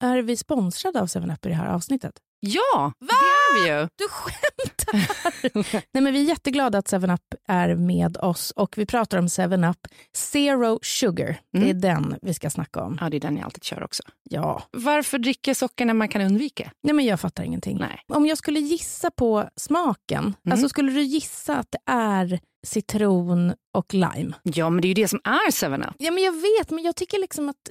Är vi sponsrade av 7up i det här avsnittet? Ja, det är vi ju. Du skämtar! Nej, men vi är jätteglada att 7up är med oss och vi pratar om 7up Zero Sugar. Det är den vi ska snacka om. Ja, det är den jag alltid kör också. Ja. Varför dricka socker när man kan undvika? Nej, men jag fattar ingenting. Nej. Om jag skulle gissa på smaken, alltså skulle du gissa att det är citron och lime? Ja, men det är ju det som är 7up. Ja, men jag vet, men jag tycker liksom att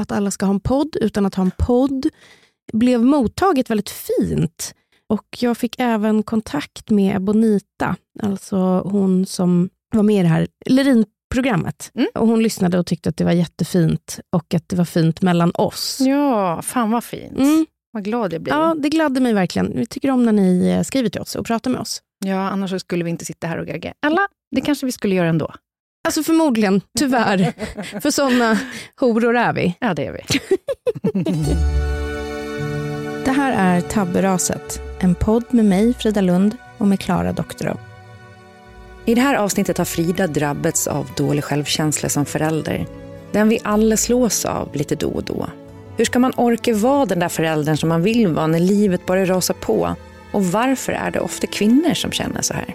att alla ska ha en podd utan att ha en podd blev mottaget väldigt fint. Och jag fick även kontakt med Bonita, alltså hon som var med i det här programmet. Mm. Och hon lyssnade och tyckte att det var jättefint och att det var fint mellan oss. Ja, fan vad fint. Mm. Vad glad jag blir. Ja, det gladde mig verkligen. Vi tycker om när ni eh, skriver till oss och pratar med oss. Ja, annars skulle vi inte sitta här och gagga. Alla, det kanske vi skulle göra ändå. Alltså förmodligen, tyvärr. För sådana horor är vi. Ja, det är vi. Det här är Tabberaset, en podd med mig, Frida Lund, och med Klara Doktorow. I det här avsnittet har Frida drabbats av dålig självkänsla som förälder. Den vi alla slås av lite då och då. Hur ska man orka vara den där föräldern som man vill vara när livet bara rasar på? Och varför är det ofta kvinnor som känner så här?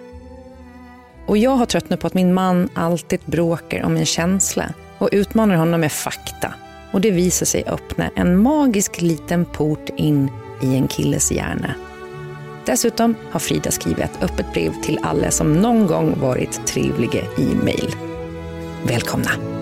Och jag har tröttnat på att min man alltid bråkar om en känsla och utmanar honom med fakta. Och det visar sig öppna en magisk liten port in i en killes hjärna. Dessutom har Frida skrivit ett öppet brev till alla som någon gång varit trevliga i mejl. Välkomna!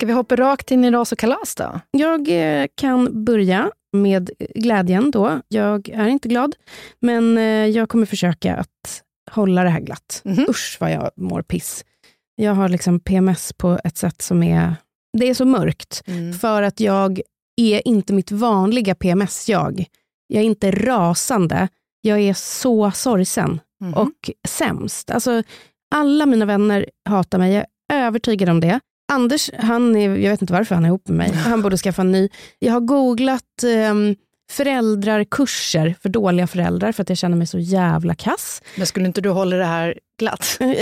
Ska vi hoppa rakt in i ras och kalas då? Jag eh, kan börja med glädjen då. Jag är inte glad, men eh, jag kommer försöka att hålla det här glatt. Mhm. Usch vad jag mår piss. Jag har liksom PMS på ett sätt som är... Det är så mörkt, för att jag är inte mitt vanliga PMS-jag. Jag är inte rasande. Jag är så sorgsen Mhm. och sämst. Alltså, alla mina vänner hatar mig, jag är övertygad om det. Anders, han är, jag vet inte varför han är ihop med mig. Han borde skaffa en ny. Jag har googlat um, föräldrarkurser för dåliga föräldrar för att jag känner mig så jävla kass. Men skulle inte du hålla det här glatt?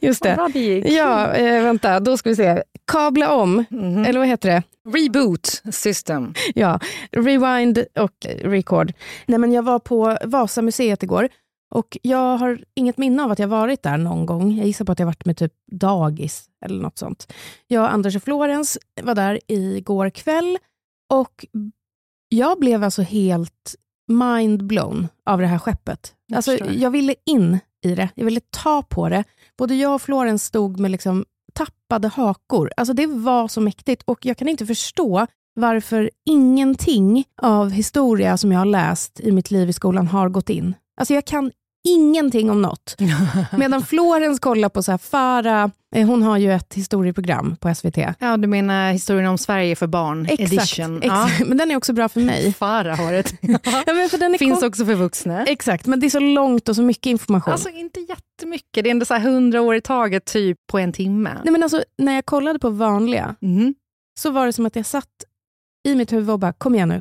Just det. bra det gick. Ja, eh, vänta, då ska vi se. Kabla om, Mhm. eller vad heter det? Reboot system. Ja, rewind och record. Nej, men jag var på Vasamuseet igår och jag har inget minne av att jag varit där någon gång. Jag gissar på att jag varit med typ dagis eller något sånt. Jag, Anders och Florens var där igår kväll och jag blev alltså helt mind-blown av det här skeppet. Jag Alltså, jag ville in i det, jag ville ta på det. Både jag och Florens stod med liksom tappade hakor. Alltså det var så mäktigt och jag kan inte förstå varför ingenting av historia som jag har läst i mitt liv i skolan har gått in. Alltså jag kan ingenting om något. Medan Florens kollar på så här Farah, eh, hon har ju ett historieprogram på SVT. Ja, du menar historien om Sverige för barn, Exakt, edition. exakt. men den är också bra för mig. Farah har ett. Ja, men för den är Finns också för vuxna. Exakt, men det är så långt och så mycket information. Alltså inte jättemycket, det är ändå så 100 år i taget typ på en timme. Nej, men alltså, när jag kollade på vanliga Mhm. så var det som att jag satt i mitt huvud och bara, kom igen nu.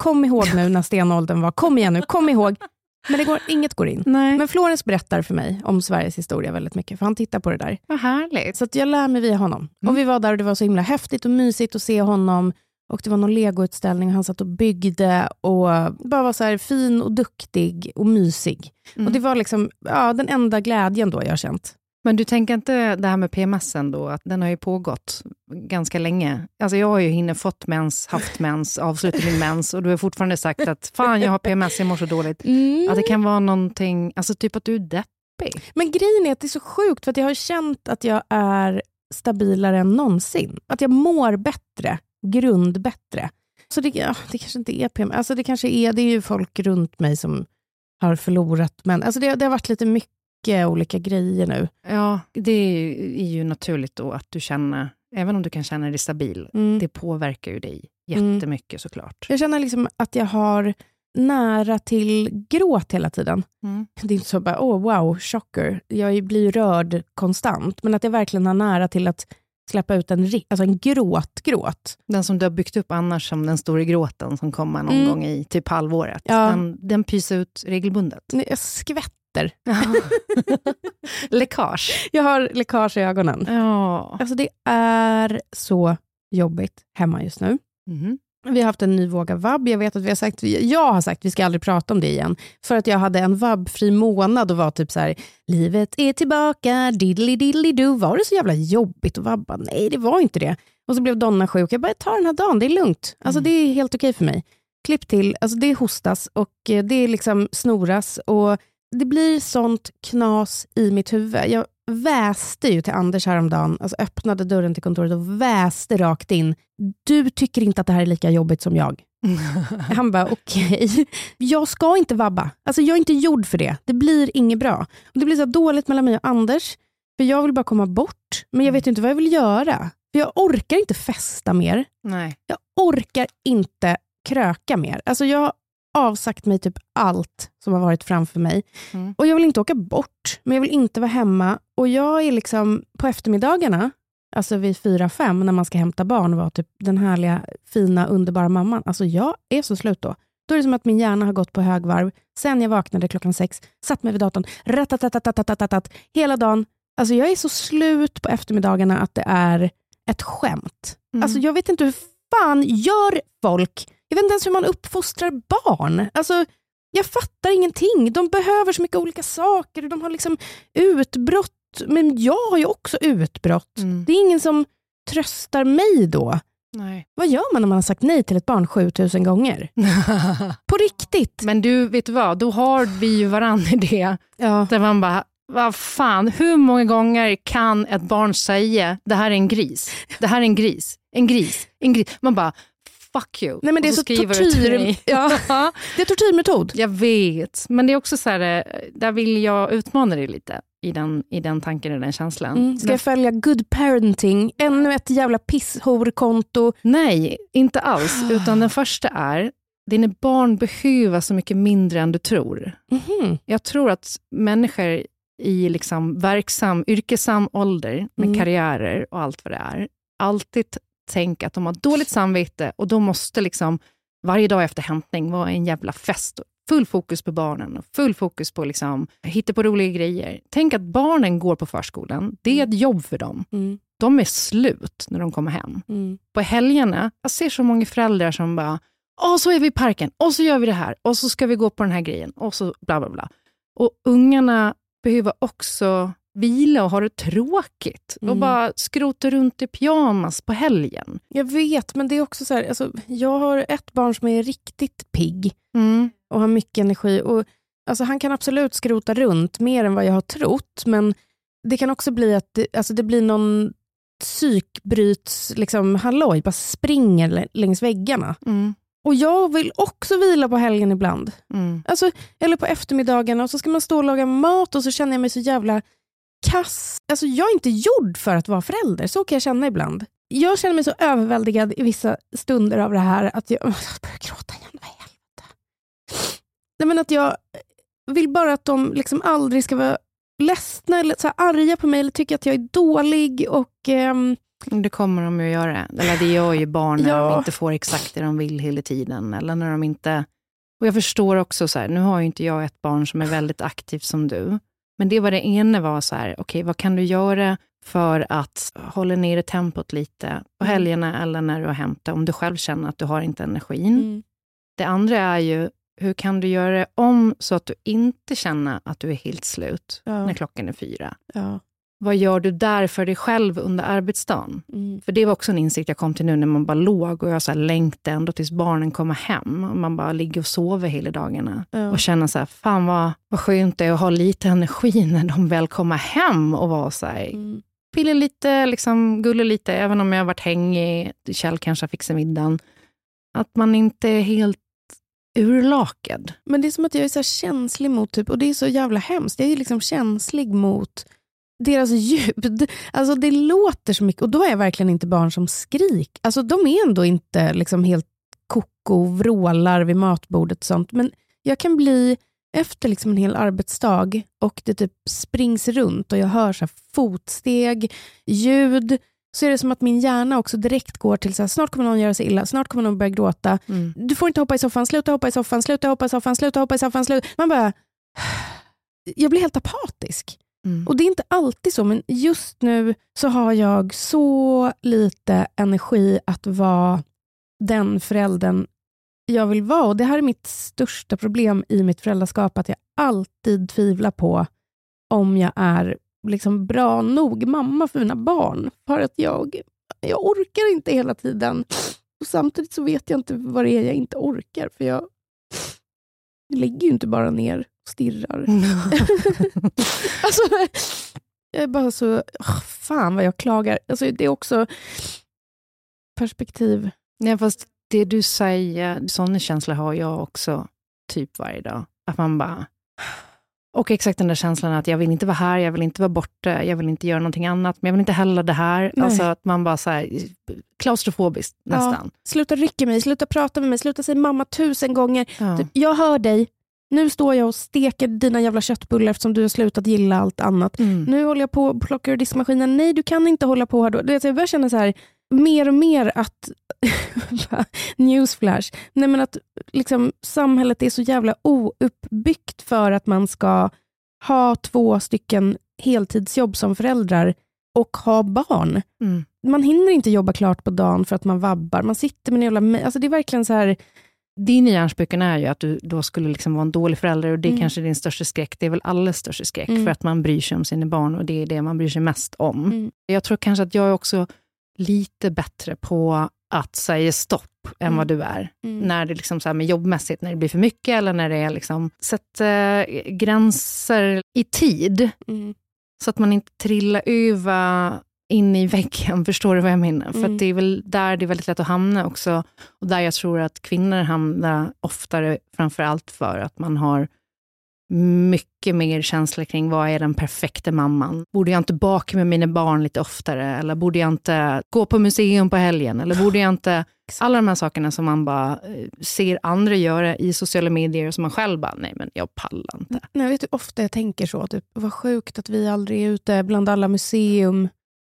Kom ihåg nu när stenåldern var. Kom igen nu, kom ihåg. Men det går, inget går in. Nej, Men Florens berättar för mig om Sveriges historia väldigt mycket, för han tittar på det där. vad härligt. Så att jag lär mig via honom. Mm. Och Vi var där och det var så himla häftigt och mysigt att se honom. Och Det var någon legoutställning och han satt och byggde och bara var så här fin och duktig och mysig. Mm. Och Det var liksom ja, den enda glädjen då jag har känt. Men du tänker inte det här med PMS då, att den har ju pågått ganska länge. Alltså jag har ju hinner fått mens, haft mens, avslutat min mens och du har fortfarande sagt att fan jag har PMS, jag mår så dåligt. Att det kan vara någonting, alltså typ att du är deppig. Men grejen är att det är så sjukt, för att jag har känt att jag är stabilare än någonsin. Att jag mår bättre, grundbättre. Så det, ja, det kanske inte är PM. Alltså det kanske är, det är ju folk runt mig som har förlorat, men alltså det, det har varit lite mycket olika grejer nu. Ja, det är ju naturligt då att du känner, även om du kan känna dig stabil, Mm. det påverkar ju dig Mm. jättemycket såklart. Jag känner liksom att jag har nära till gråt hela tiden. Mm. Det är inte så bara, åh wow, chocker. Jag blir rörd konstant, men att jag verkligen har nära till att släppa ut en, alltså en gråt-gråt. Den som du har byggt upp annars som den stora gråten som kommer någon Mm. gång i typ halvåret. Ja. Den, den pyser ut regelbundet. Jag skvätter. Läckage. Jag har läckage i ögonen. Ja. Alltså det är så jobbigt hemma just nu. Mhm. Vi har haft en ny våg av vab. Jag vet att vi har sagt, jag har sagt att vi ska aldrig prata om det igen. För att jag hade en vabbfri månad och var typ så här, livet är tillbaka, diddly diddly do. Var det så jävla jobbigt att vabba? Nej, det var inte det. Och så blev Donna sjuk. Jag bara, ta den här dagen, det är lugnt. Alltså det är helt okej för mig. Klipp till, alltså det hostas och eh, det liksom snoras och det blir sånt knas i mitt huvud. Jag väste ju till Anders häromdagen, alltså öppnade dörren till kontoret och väste rakt in. Du tycker inte att det här är lika jobbigt som jag. Han bara, okej. Jag ska inte vabba. Alltså, jag är inte gjord för det. Det blir inget bra. Och det blir så dåligt mellan mig och Anders, för jag vill bara komma bort. Men jag vet inte vad jag vill göra. För Jag orkar inte festa mer. Nej. Jag orkar inte kröka mer. Alltså, jag avsagt mig typ allt som har varit framför mig. Mm. Och Jag vill inte åka bort, men jag vill inte vara hemma. Och Jag är liksom på eftermiddagarna, alltså vid fyra fem när man ska hämta barn och vara typ den härliga, fina, underbara mamman. Alltså jag är så slut då. Då är det som att min hjärna har gått på högvarv. Sen jag vaknade klockan sex, satt mig vid datorn, ratatatatatatat, hela dagen. Alltså jag är så slut på eftermiddagarna att det är ett skämt. Mm. Alltså jag vet inte hur fan gör folk? Jag vet inte ens hur man uppfostrar barn. Alltså jag fattar ingenting. De behöver så mycket olika saker. De har liksom utbrott. Men jag har ju också utbrott. Mm. Det är ingen som tröstar mig då. Nej. Vad gör man när man har sagt nej till ett barn 7000 gånger? På riktigt. Men du, vet du vad? Då har vi ju varann i det. Ja. Där man bara, vad fan, hur många gånger kan ett barn säga det här är en gris, det här är en gris, en gris, en gris. Man bara, fuck you. Nej, men det är så tortyr. Ja. Det är tortyrmetod. Jag vet, men det är också så här, eh, där vill jag utmana dig lite i den, i den tanken och den känslan. Mm. Ska jag följa good parenting? Ännu ett jävla pisshorkonto. Nej, inte alls. Utan den första är, dina barn behöver så mycket mindre än du tror. Mhm. Jag tror att människor i liksom verksam, yrkesam ålder med Mm. karriärer och allt vad det är, alltid tänker att de har dåligt samvete och då måste liksom varje dag efter hämtning vara en jävla fest. Full fokus på barnen och full fokus på liksom, hitta på roliga grejer. Tänk att barnen går på förskolan. Det är ett jobb för dem. Mm. De är slut när de kommer hem. Mm. På helgerna, jag ser så många föräldrar som bara, åh så är vi i parken, och så gör vi det här, och så ska vi gå på den här grejen, och så bla bla bla. Och ungarna behöver också vila och ha det tråkigt. Och Mm. bara skrota runt i pyjamas på helgen. Jag vet, men det är också så här, alltså, jag har ett barn som är riktigt pigg Mm. och har mycket energi. Och, alltså, han kan absolut skrota runt mer än vad jag har trott, men det kan också bli att det, alltså, det blir någon psykbryts, liksom, halloj, bara springer lä- längs väggarna. Mm. Och jag vill också vila på helgen ibland. Mm. Alltså, eller på eftermiddagarna och så ska man stå och laga mat och så känner jag mig så jävla kass. Alltså, jag är inte gjord för att vara förälder, så kan jag känna ibland. Jag känner mig så överväldigad i vissa stunder av det här att jag, jag börjar gråta igen. Vad helvete? Nej, men att jag vill bara att de liksom aldrig ska vara ledsna eller så här arga på mig eller tycka att jag är dålig. och ehm, Det kommer de ju att göra. Eller det gör ju barn när Ja. de inte får exakt det de vill hela tiden. Eller när de inte... Och jag förstår också, så här, nu har ju inte jag ett barn som är väldigt aktivt som du. Men det var det ena var så här, okej vad kan du göra för att hålla nere tempot lite på Mm. helgerna eller när du har hämtat, om du själv känner att du har inte energin. Mm. Det andra är ju, hur kan du göra det om så att du inte känner att du är helt slut Ja. när klockan är fyra? ja. Vad gör du där för dig själv under arbetsdagen? Mm. För det var också en insikt jag kom till nu när man bara låg och jag så här längtade ändå tills barnen kommer hem. Och man bara ligger och sover hela dagarna. Ja. Och känner så här, fan vad, vad skönt det är att ha lite energi när de väl kommer hem och vara så här, Mm. pilla lite, liksom, gulla lite, även om jag har varit hängig, Kjell kanske har fixat middagen. Att man inte är helt urlakad. Men det är som att jag är så känslig mot, typ, och det är så jävla hemskt, jag är liksom känslig mot deras ljud. Alltså det låter så mycket och då är jag verkligen inte barn som skrik. Alltså de är ändå inte liksom helt koko, vrålar vid matbordet och sånt. Men jag kan bli, efter liksom en hel arbetsdag och det typ springs runt och jag hör så fotsteg, ljud, så är det som att min hjärna också direkt går till så här, snart kommer någon göra sig illa, snart kommer någon börja gråta, Mm. du får inte hoppa i soffan, sluta hoppa i soffan, sluta hoppa i soffan, sluta hoppa i soffan. Sluta. Man bara... Jag blir helt apatisk. Mm. Och det är inte alltid så, men just nu så har jag så lite energi att vara den föräldern jag vill vara. Och Det här är mitt största problem i mitt föräldraskap, att jag alltid tvivlar på om jag är liksom bra nog mamma för mina barn. För att jag, jag orkar inte hela tiden. Och Samtidigt så vet jag inte vad det är jag inte orkar, för jag, jag ligger ju inte bara ner stirrar. alltså, jag är bara så... åh, fan vad jag klagar. Alltså, det är också perspektiv. Ja, fast det du säger, sådana känslor har jag också typ varje dag. Att man bara... Och exakt den där känslan att jag vill inte vara här, jag vill inte vara borta, jag vill inte göra någonting annat, men jag vill inte heller det här. Nej. Alltså att man bara så här, klaustrofobiskt nästan. Ja, sluta rycka mig, sluta prata med mig, sluta säga mamma tusen gånger. Ja. Typ, jag hör dig, nu står jag och steker dina jävla köttbullar eftersom du har slutat gilla allt annat. Mm. Nu håller jag på och plockar ur diskmaskinen. Nej, du kan inte hålla på här då. Jag börjar känna så här, mer och mer att, newsflash, nej men att liksom, samhället är så jävla ouppbyggt för att man ska ha två stycken heltidsjobb som föräldrar och ha barn. Mm. Man hinner inte jobba klart på dagen för att man vabbar. Man sitter med en jävla... Alltså det är verkligen så här... Din hjärnspöken är ju att du då skulle liksom vara en dålig förälder och det är Mm. kanske din största skräck. Det är väl allas största skräck, Mm. för att man bryr sig om sina barn och det är det man bryr sig mest om. Mm. Jag tror kanske att jag är också lite bättre på att säga stopp än Mm. vad du är. Mm. När det liksom så här med jobbmässigt, när det blir för mycket eller när det är liksom, sätt eh, gränser i tid Mm. så att man inte trillar över in i väggen. Förstår du vad jag menar? För Mm. att det är väl där det är väldigt lätt att hamna också. Och där jag tror att kvinnor hamnar oftare, framför allt för att man har mycket mer känslor kring vad är den perfekta mamman? Borde jag inte baka med mina barn lite oftare? Eller borde jag inte gå på museum på helgen? Eller borde jag inte... Alla de här sakerna som man bara eh, ser andra göra i sociala medier och som man själv bara, nej men jag pallar inte. Nej, vet du ofta jag tänker så? Typ, vad sjukt att vi aldrig är ute bland alla museum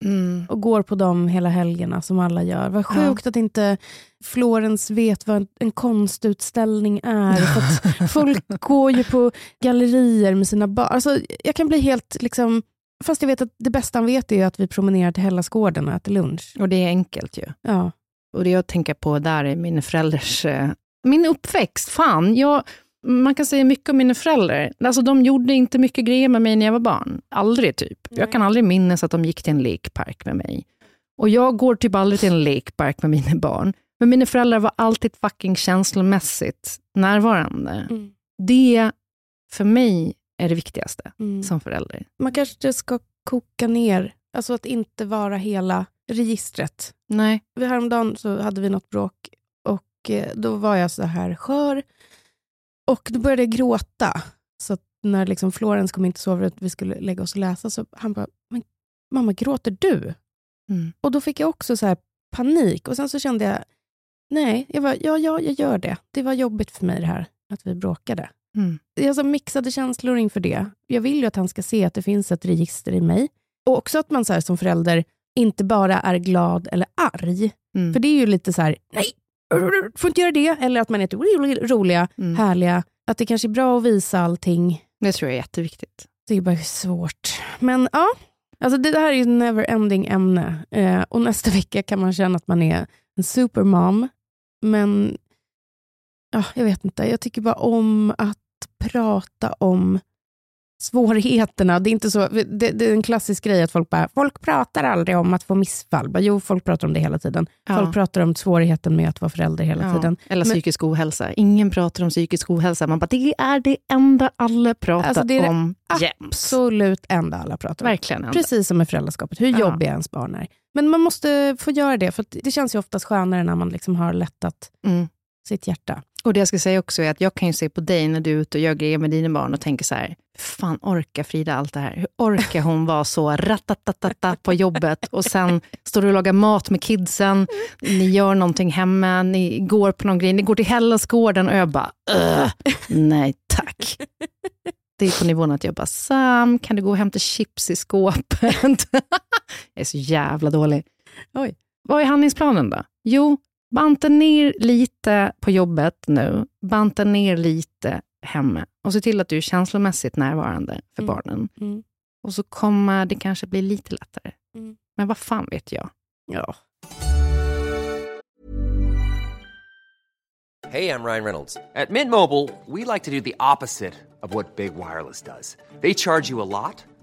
Mm. och går på dem hela helgerna som alla gör. Vad sjukt att inte Florens vet vad en, konstutställning är. För att folk går ju på gallerier med sina barn. Alltså, jag kan bli helt liksom... Fast jag vet att det bästa han vet är att vi promenerar till Hellasgården och äter lunch. Och det är enkelt ju. Ja. Och det jag tänker på där är mina föräldrars... eh, Min uppväxt, fan. Jag, man kan säga mycket om mina föräldrar. Alltså, de gjorde inte mycket grejer med mig när jag var barn. Aldrig typ. Nej. Jag kan aldrig minnas att de gick till en lekpark med mig. Och jag går typ aldrig till en lekpark med mina barn. Men mina föräldrar var alltid fucking känslomässigt närvarande. Mm. Det, för mig, är det viktigaste Mm. som förälder. Man kanske ska koka ner, alltså att inte vara hela registret. Nej. Häromdagen så hade vi något bråk och eh, då var jag så här skör. Och då började jag gråta. Så när liksom Florens kom in till sovrummet och vi skulle lägga oss och läsa så han bara, men mamma gråter du? Mm. Och då fick jag också så här panik och sen så kände jag, nej, jag bara, ja, ja, jag gör det. Det var jobbigt för mig det här, att vi bråkade. Mm. Jag har mixade känslor inför det. Jag vill ju att han ska se att det finns ett register i mig. Och också att man så här, som förälder inte bara är glad eller arg. Mm. För det är ju lite så här, nej, får inte göra det. Eller att man är ro- roliga, Mm. härliga. Att det kanske är bra att visa allting. Det tror jag är jätteviktigt. Det är bara svårt. Men ja, alltså det här är ju ett never ending ämne. Eh, och nästa vecka kan man känna att man är en supermom. Men ja, jag vet inte, jag tycker bara om att prata om svårigheterna. Det är inte så, det, det är en klassisk grej att folk bara, folk pratar aldrig om att få missfall. Bara, jo, folk pratar om det hela tiden. Ja. Folk pratar om svårigheten med att vara förälder hela Ja, tiden. Eller Men- psykisk ohälsa. Ingen pratar om psykisk ohälsa. Man bara, det är det enda alla pratar Alltså, det är om jämt. Absolut enda alla pratar om. Verkligen enda. Precis som med föräldraskapet, hur Ja. jobbiga ens barn är. Men man måste få göra det, för det känns ju oftast skönare när man liksom har lättat Mm. sitt hjärta. Och det jag ska säga också är att jag kan ju se på dig när du är ute och gör grejer med dina barn och tänker så här, fan orkar Frida allt det här? Hur orkar hon vara så ratatatata på jobbet och sen står du och lagar mat med kidsen, ni gör någonting hemma, ni går på någon grej, ni går till Hellasgården och jag bara, "Ugh, nej tack. Det är på nivån att jag bara, Sam, kan du gå och hämta chips i skåpet? jag är så jävla dålig. Oj. Vad är handlingsplanen då? Jo, banta ner lite på jobbet nu, banta ner lite hemma och se till att du är känslomässigt närvarande för Mm. barnen. Mm. Och så kommer det kanske bli lite lättare. Mm. Men vad fan vet jag? Ja. Hey, I'm Ryan Reynolds. At Mint Mobile, we like to do the opposite of what Big Wireless does. They charge you a lot,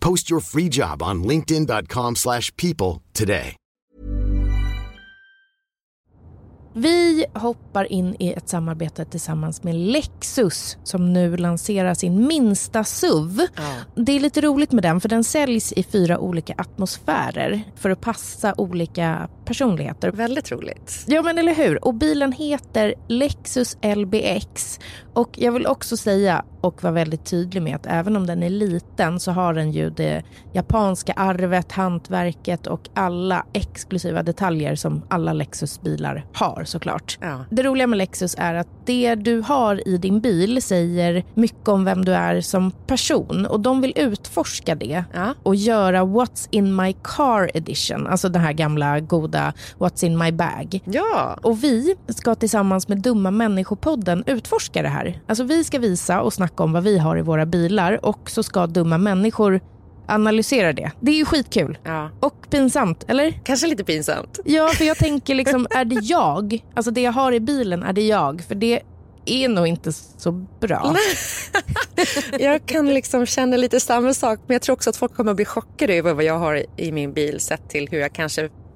Post your free job on linkedin.com/people slash people today. Vi hoppar in i ett samarbete tillsammans med Lexus som nu lanserar sin minsta SUV. Det är lite roligt med den för den säljs i fyra olika atmosfärer för att passa olika personligheter. Väldigt roligt. Ja men eller hur. Och bilen heter Lexus LBX. Och jag vill också säga och vara väldigt tydlig med att även om den är liten så har den ju det japanska arvet, hantverket och alla exklusiva detaljer som alla Lexus-bilar har såklart. Ja. Det roliga med Lexus är att det du har i din bil säger mycket om vem du är som person och de vill utforska det Ja. och göra What's in my car edition, alltså den här gamla goda What's in my bag. Ja. Och vi ska tillsammans med Dumma människopodden utforska det här. Alltså vi ska visa och snacka om vad vi har i våra bilar och så ska dumma människor analysera det. Det är ju skitkul. ja. Och pinsamt, eller? Kanske lite pinsamt. Ja, för jag tänker liksom, är det jag? Alltså det jag har i bilen, är det jag? För det är nog inte så bra. Jag kan liksom känna lite samma sak men jag tror också att folk kommer att bli chockade över vad jag har i min bil sett till hur jag kanske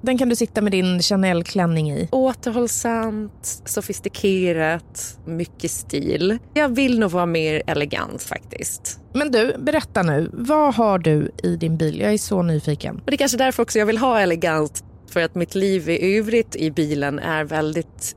Den kan du sitta med din Chanel-klänning i. Återhållsamt, sofistikerat, mycket stil. Jag vill nog vara mer elegant faktiskt. Men du, berätta nu. Vad har du i din bil? Jag är så nyfiken. Och det är kanske därför också jag vill ha elegant. För att mitt liv i övrigt i bilen är väldigt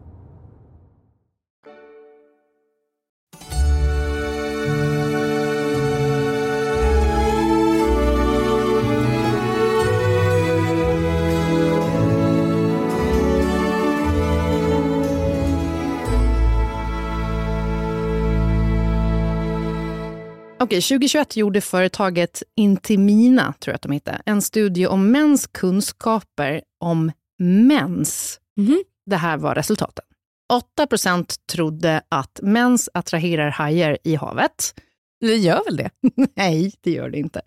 Okej, 2021 gjorde företaget Intimina, tror jag att de hette, en studie om mäns kunskaper om mens. Mhm. Det här var resultaten. 8% trodde att mens attraherar hajar i havet. Det gör väl det? Nej, det gör det inte.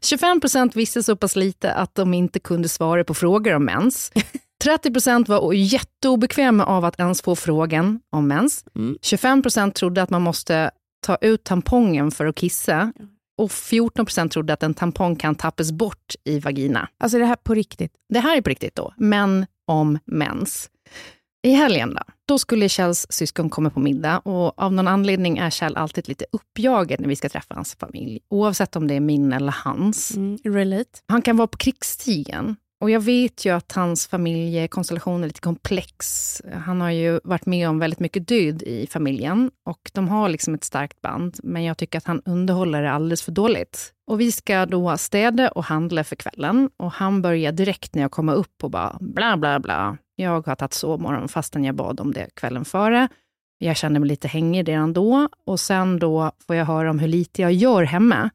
25% visste så pass lite att de inte kunde svara på frågor om mens. 30% var jätteobekväma av att ens få frågan om mens. Mm. 25% trodde att man måste ta ut tampongen för att kissa. Och 14% trodde att en tampong kan tappas bort i vagina. Alltså är det här på riktigt? Det här är på riktigt då, men om mens. I helgen då, då skulle Kjells syskon komma på middag och av någon anledning är Kjell alltid lite uppjagad när vi ska träffa hans familj, oavsett om det är min eller hans. Mm, relate. Han kan vara på krigsstigen och jag vet ju att hans familjekonstellation är lite komplex. Han har ju varit med om väldigt mycket död i familjen och de har liksom ett starkt band, men jag tycker att han underhåller det alldeles för dåligt. Och vi ska då städa och handla för kvällen och han börjar direkt när jag kommer upp och bara bla bla bla. Jag har tagit sovmorgon fastän jag bad om det kvällen före. Jag känner mig lite hängig redan då och sen då får jag höra om hur lite jag gör hemma.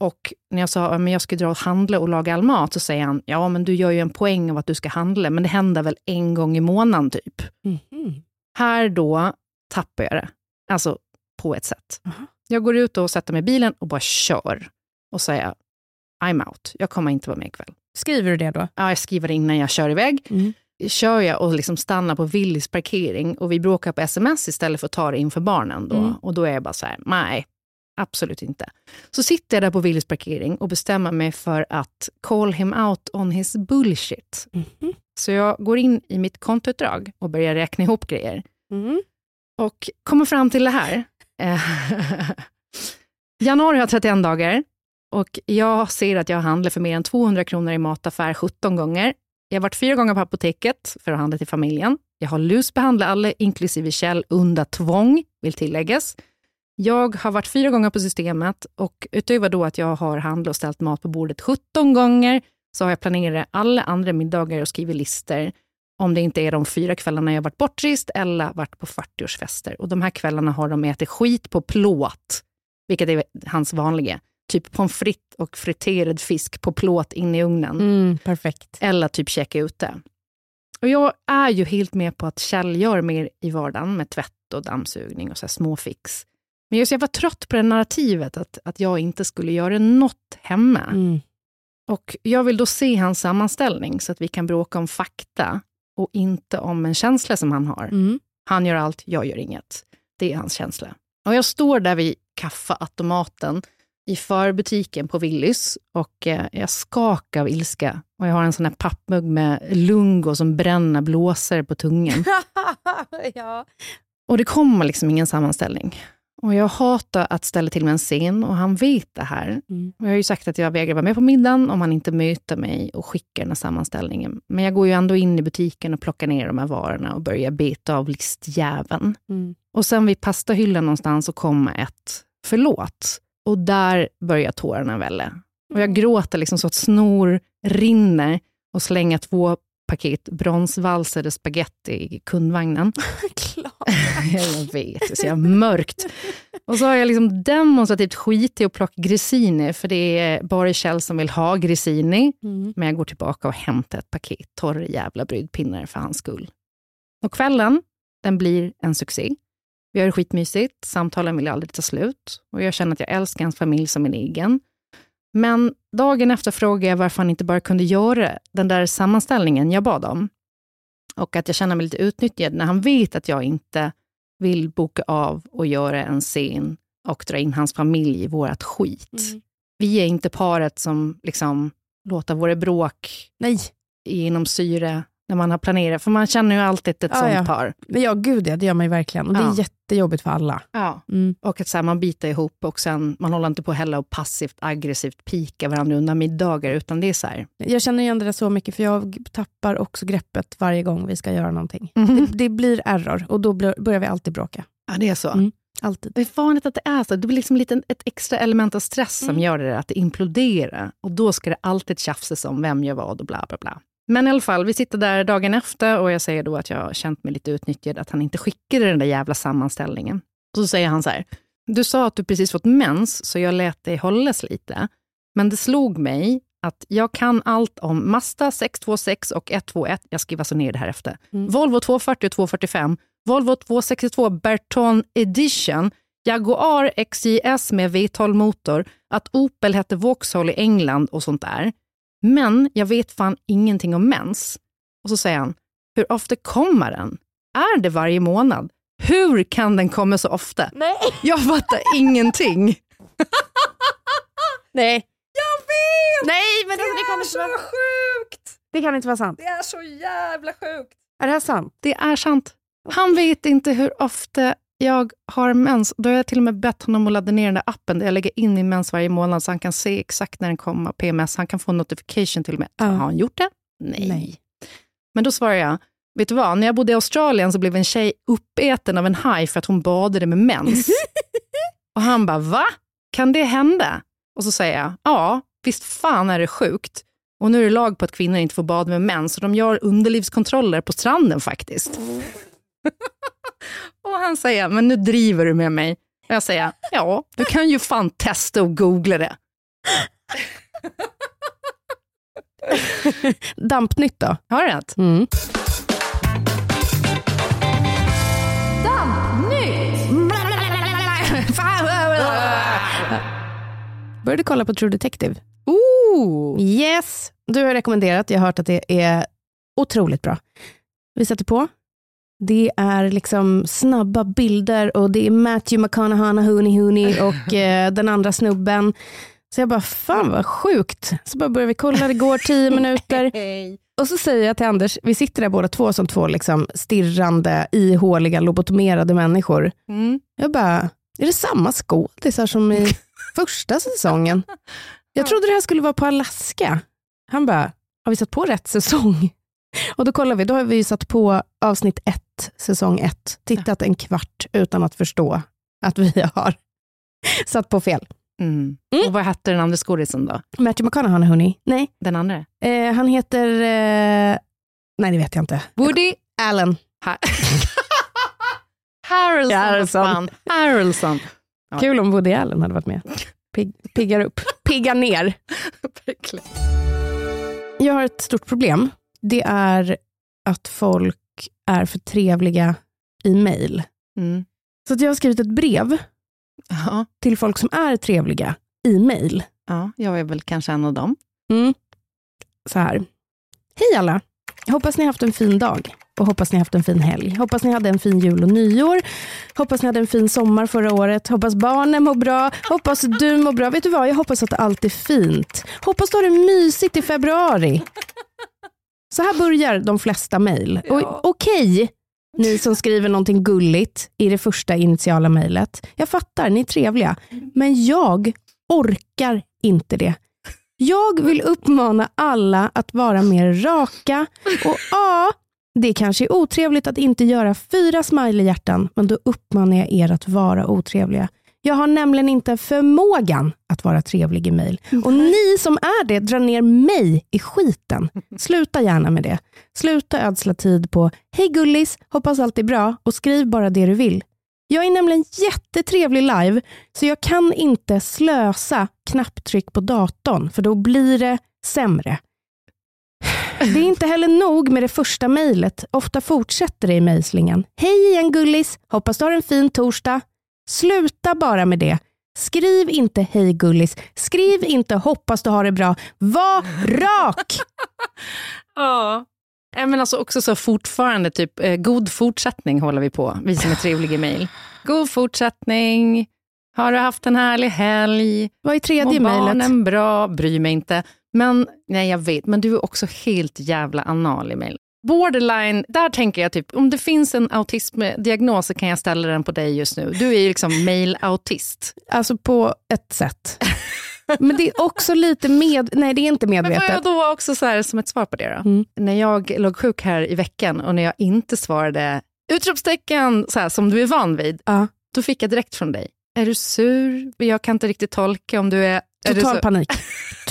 Och när jag sa att jag ska dra och handla och laga all mat, så säger han, ja men du gör ju en poäng av att du ska handla, men det händer väl en gång i månaden typ. Mhm. Här då tappar jag det, alltså på ett sätt. Jag går ut och sätter mig i bilen och bara kör. Och säger, I'm out, jag kommer inte vara med ikväll. Skriver du det då? Ja, jag skriver det innan jag kör iväg. Mm. Kör jag och liksom stannar på Willys parkering och vi bråkar på sms istället för att ta det inför barnen. Då. Mm. Och då är jag bara så här, nej, absolut inte. Så sitter jag där på Willys parkering och bestämmer mig för att call him out on his bullshit. Mhm. Så jag går in i mitt kontoutdrag och börjar räkna ihop grejer. Mm. Och kommer fram till det här. Eh, Januari har 31 dagar och jag ser att jag handlar för mer än 200 kronor i mataffär 17 gånger. Jag har varit fyra gånger på apoteket för att handla till familjen. Jag har lusbehandlat alla, inklusive Kjell, under tvång, vill tilläggas. Jag har varit fyra gånger på systemet och utöver då att jag har handlat och ställt mat på bordet 17 gånger, så har jag planerat alla andra middagar och skrivit listor om det inte är de fyra kvällarna jag varit bortrest eller varit på 40-årsfester. Och de här kvällarna har de ätit skit på plåt, vilket är hans vanliga. Typ pommes frites och friterad fisk på plåt inne i ugnen. Mm, perfekt. Eller typ käka ute. Och jag är ju helt med på att Kjell gör mer i vardagen med tvätt och dammsugning och så små fix. Men jag är så jävla trött på det narrativet att, att jag inte skulle göra något hemma. Mm. Och jag vill då se hans sammanställning så att vi kan bråka om fakta och inte om en känsla som han har. Mm. Han gör allt, jag gör inget. Det är hans känsla. Och jag står där vid kaffeautomaten i förbutiken på Willys och eh, jag skakar av ilska. Och jag har en sån här pappmugg med lungo som bränner blåsor på tungan. ja. Och det kommer liksom ingen sammanställning. Och jag hatar att ställa till med en scen och han vet det här. Mm. Jag har ju sagt att jag vägrar vara med på middagen om han inte möter mig och skickar den här sammanställningen. Men jag går ju ändå in i butiken och plockar ner de här varorna och börjar beta av listjäveln. Mm. Och sen vid pastahyllan någonstans så kommer ett förlåt. Och där börjar tårarna välla. Och jag gråter liksom så att snor rinner och slänger två paket bronsvalsade spaghetti i kundvagnen. Klart. jag vet, det är så jävla mörkt. Och så har jag liksom demonstrativt skitit i att plocka grissini, för det är bara Kjell som vill ha grissini. Mm. Men jag går tillbaka och hämtar ett paket torra jävla bryggpinnar för hans skull. Och kvällen, den blir en succé. Vi har det skitmysigt, samtalen vill aldrig ta slut och jag känner att jag älskar hans familj som min egen. Men dagen efter frågade jag varför han inte bara kunde göra den där sammanställningen jag bad om. Och att jag känner mig lite utnyttjad när han vet att jag inte vill boka av och göra en scen och dra in hans familj i vårat skit. Mm. Vi är inte paret som liksom låter våra bråk Nej, genomsyra när man har planerat, för man känner ju alltid ett Ja, sånt ja. par. men ja, gud ja, det gör man ju verkligen. Och det Ja. är jättejobbigt för alla. Ja. Mm. Och att så här, man biter ihop och sen, man håller inte på heller och passivt aggressivt pika varandra under middagar, utan det är så här, Jag känner igen det där så mycket, för jag tappar också greppet varje gång vi ska göra någonting. Mhm. Det, det blir error och då börjar vi alltid bråka. ja det är så. Mm. Alltid. Det är vanligt att det är så. Det blir liksom lite ett extra element av stress som Mm. gör det, att det imploderar. Och då ska det alltid tjafsas om vem gör vad och bla bla bla. Men i alla fall, vi sitter där dagen efter och jag säger då att jag har känt mig lite utnyttjad, att han inte skickade den där jävla sammanställningen. Och så säger han så här, Du sa att du precis fått mens, så jag lät dig hållas lite. Men det slog mig att jag kan allt om Mazda 626 och 121. Jag skriver alltså ner det här efter. Volvo 240 och 245. Volvo 262 Berton Edition. Jaguar XJS med V12-motor. Att Opel hette Vauxhall i England och sånt där. Men jag vet fan ingenting om mens. Och så säger han, hur ofta kommer den? Är det varje månad? Hur kan den komma så ofta? Nej. Jag fattar ingenting. Nej. Jag vet! Nej, men det, det, kan inte vara, sjukt! det kan inte vara sant. Det är så jävla sjukt. Är det här sant? Det är sant. Han vet inte hur ofta jag har mens. Då har jag till och med bett honom att ladda ner den där appen där jag lägger in min mens varje månad så han kan se exakt när den kommer, PMS. Han kan få notification till och med. Ja. Har han gjort det? Nej. Nej. Men då svarar jag, vet du vad? När jag bodde i Australien så blev en tjej uppäten av en haj för att hon badade med mens. och han bara, va? Kan det hända? Och så säger jag, ja, visst fan är det sjukt. Och nu är det lag på att kvinnor inte får bada med mens, så de gör underlivskontroller på stranden faktiskt. och han säger, men nu driver du med mig. Och jag säger, ja, du kan ju fan testa och googla det. Dampnytt då? Har du rätt? Mm. Började kolla på True Detective. Ooh. Yes, du har rekommenderat. Jag har hört att det är otroligt bra. Vi sätter på. Det är liksom snabba bilder och det är Matthew McConaughey, Hooney Hooney och eh, den andra snubben. Så jag bara, fan vad sjukt. Så bara börjar vi kolla, det går tio minuter. Och så säger jag till Anders, vi sitter där båda två som två liksom stirrande, ihåliga, lobotomerade människor. Mm. Jag bara, är det samma skådisar som i första säsongen? Jag trodde det här skulle vara på Alaska. Han bara, har vi satt på rätt säsong? Och då kollar vi, då har vi satt på avsnitt ett, säsong ett, tittat en kvart utan att förstå att vi har satt på fel. Mm. Och vad hette den andra skådisen då? Matthew McConaughey, hörni. Nej, Den andra? eh, han heter, eh, nej det vet jag inte. Woody Allen. Ha- Harrelson. Harrelson. Harrelson. Ja. Kul om Woody Allen hade varit med. Pig, piggar upp, piggar ner. Jag har ett stort problem. Det är att folk är för trevliga i mejl. Mm. Så att jag har skrivit ett brev Ja. till folk som är trevliga i mejl. ja, jag är väl kanske en av dem. Mm. Så här. Hej alla! Hoppas ni har haft en fin dag och hoppas ni har haft en fin helg. Hoppas ni hade en fin jul och nyår. Hoppas ni hade en fin sommar förra året. Hoppas barnen mår bra. Hoppas du mår bra. Vet du vad? Jag hoppas att allt är fint. Hoppas du har det mysigt i februari. Så här börjar de flesta mejl. Och Okej, ni som skriver någonting gulligt i det första initiala mejlet. Jag fattar, ni är trevliga. Men jag orkar inte det. Jag vill uppmana alla att vara mer raka och ja, det kanske är otrevligt att inte göra fyra smileyhjärtan, men då uppmanar jag er att vara otrevliga. Jag har nämligen inte förmågan att vara trevlig i mejl. Och ni som är det drar ner mig i skiten. Sluta gärna med det. Sluta ödsla tid på Hej gullis, hoppas allt är bra och skriv bara det du vill. Jag är nämligen jättetrevlig live, så jag kan inte slösa knapptryck på datorn, för då blir det sämre. Det är inte heller nog med det första mejlet. Ofta fortsätter det i mejlslingan. Hej igen gullis, hoppas du har en fin torsdag. Sluta bara med det. Skriv inte hej gullis. Skriv inte hoppas du har det bra. Var rak! Ja. Men alltså också så fortfarande, typ, eh, god fortsättning håller vi på, vi som är trevliga i mejl. God fortsättning, har du haft en härlig helg? Vad är tredje mejlet? barnen bra? Bryr mig inte. Men, nej jag vet, men du är också helt jävla anal i mejl. Borderline, där tänker jag typ, om det finns en autismdiagnos så kan jag ställa den på dig just nu. Du är ju liksom mejlautist. Alltså på ett sätt. Men det är också lite med... Nej, det är inte Men får jag medvetet. då också så här, som ett svar på det då? Mm. När jag låg sjuk här i veckan och när jag inte svarade utropstecken så här, som du är van vid, Ja. då fick jag direkt från dig. Är du sur? Jag kan inte riktigt tolka om du är... är Total så- panik.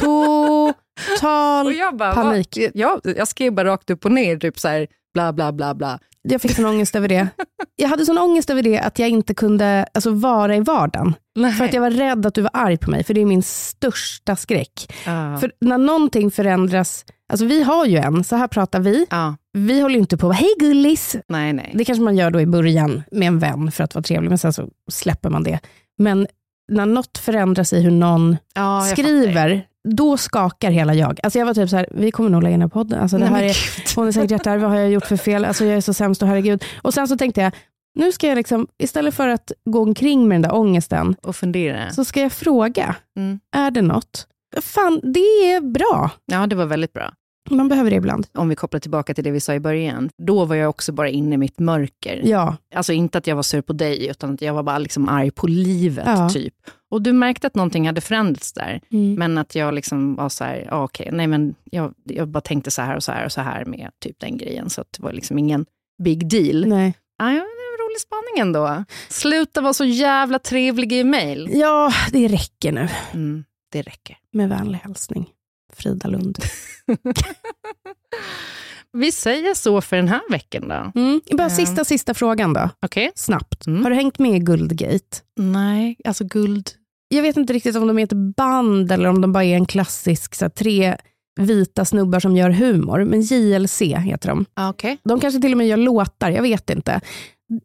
Total Och jag bara, panik. Vad? Jag, jag skrev bara rakt upp och ner, typ så här, bla bla bla bla. Jag fick sån ångest över det. Jag hade sån ångest över det att jag inte kunde alltså, vara i vardagen. Nej. För att jag var rädd att du var arg på mig, för det är min största skräck. Ja. För när någonting förändras, alltså vi har ju en, så här pratar vi. ja. Vi håller inte på hej gullis. Nej, nej. Det kanske man gör då i början med en vän för att vara trevlig, men sen så släpper man det. Men när något förändras i hur någon ja, skriver, då skakar hela jag. Alltså jag var typ så här, vi kommer nog lägga ner podden. Alltså det här är, hon är säkert jättearg, vad har jag gjort för fel? Alltså jag är så sämst och herregud. Och sen så tänkte jag, nu ska jag liksom, istället för att gå omkring med den där ångesten, Och fundera. så ska jag fråga, Mm. är det något? Fan, det är bra. Ja, det var väldigt bra. Man behöver det ibland. Om vi kopplar tillbaka till det vi sa i början. Då var jag också bara inne i mitt mörker. Ja, Alltså inte att jag var sur på dig, utan att jag var bara liksom arg på livet. Ja. typ. Och du märkte att någonting hade förändrats där. Mm. Men att jag liksom var så här, ah, okej, nej men jag, jag bara tänkte så här och så här och så här med typ den grejen. Så det var liksom ingen big deal. nej. Ah, ja, rolig spaning ändå. Sluta vara så jävla trevlig i mail. ja, det räcker nu. Mm, det räcker. Med vänlig hälsning, Frida Lund. Vi säger så för den här veckan då. Mm. Bara Ja. sista, sista frågan då. Okej? Snabbt. Mm. Har du hängt med i Guldgate? Nej, alltså guld. Jag vet inte riktigt om de är ett band eller om de bara är en klassisk så här, tre vita snubbar som gör humor. Men JLC heter de. Ah, Okej. De kanske till och med gör låtar, jag vet inte.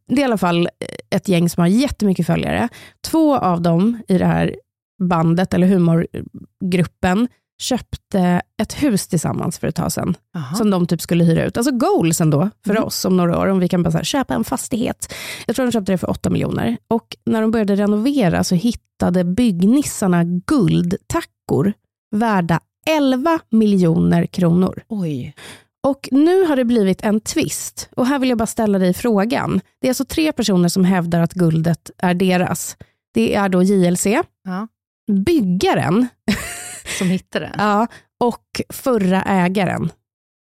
Det är i alla fall ett gäng som har jättemycket följare. Två av dem i det här bandet, eller humorgruppen, köpte ett hus tillsammans för ett tag sedan. Aha. Som de typ skulle hyra ut. Alltså goals ändå för Mm. oss om några år. Om vi kan bara här, köpa en fastighet. Jag tror de köpte det för 8 miljoner. Och när de började renovera så hittade byggnissarna guldtackor värda 11 miljoner kronor. Oj. Och nu har det blivit en twist. Och här vill jag bara ställa dig frågan. Det är alltså tre personer som hävdar att guldet är deras. Det är då JLC, Ja. byggaren Som hittade det. ja, och förra ägaren.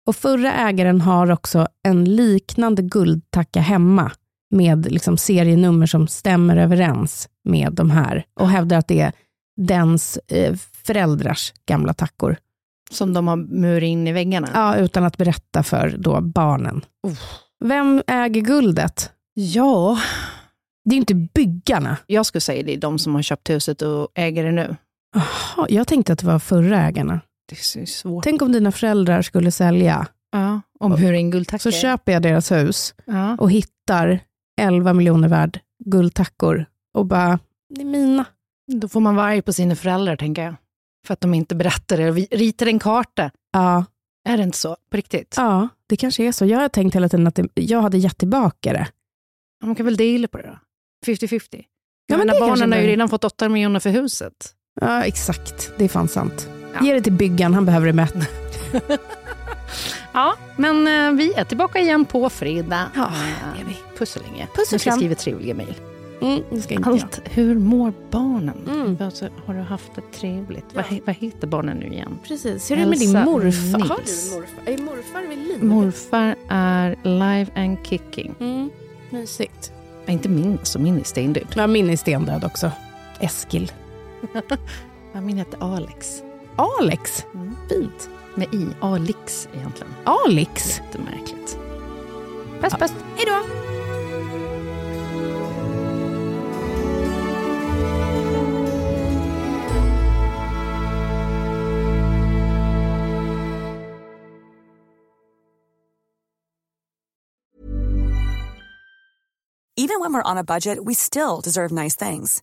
Och förra ägaren har också en liknande guldtacka hemma med liksom serienummer som stämmer överens med de här och hävdar att det är dens eh, föräldrars gamla tackor. Som de har murat in i väggarna. Ja, utan att berätta för då barnen. Vem äger guldet? ja. Det är inte byggarna. Jag skulle säga det är de som har köpt huset och äger det nu. Jaha, jag tänkte att det var förra ägarna. Det är svårt. Tänk om dina föräldrar skulle sälja, Ja, om hur en guldtackor. så köper jag deras hus Ja. och hittar 11 miljoner värd guldtackor och bara, det är mina. Då får man vara arg på sina föräldrar, tänker jag. För att de inte berättar det. Vi ritar en karta. Ja, Är det inte så? På riktigt? ja, det kanske är så. Jag har tänkt hela tiden att det, jag hade gett tillbaka det. Man kan väl dela på det då? 50-50. Ja, men barnen har ju redan fått 8 miljoner för huset. Ja, exakt. Det är fan sant. Ja. Ge det till byggaren, han behöver det mätt. Ja, men eh, vi är tillbaka igen på fredag. Ja, Eh, det är vi. Puss så länge. Puss och Nu ska jag kram. skriva trevliga mejl. Mm, det ska inte jag. Allt, hur mår barnen? Mm. Alltså, har du haft det trevligt? Vad, he- vad heter barnen nu igen? Precis. Hur är det med din morfar? Nils. Har du en morfar? Är morfar vid liv? Morfar är live and kicking. Mm, mysigt. Inte min, alltså min är stendöd. Ja, min är stendöd också. Eskil. Ja, min heter Alex. Alex. Mm. Fint. Med i, Alix egentligen. Alex. Jättemärkligt. Puss, puss. Hej då. Even when we're on a budget, we still deserve nice things.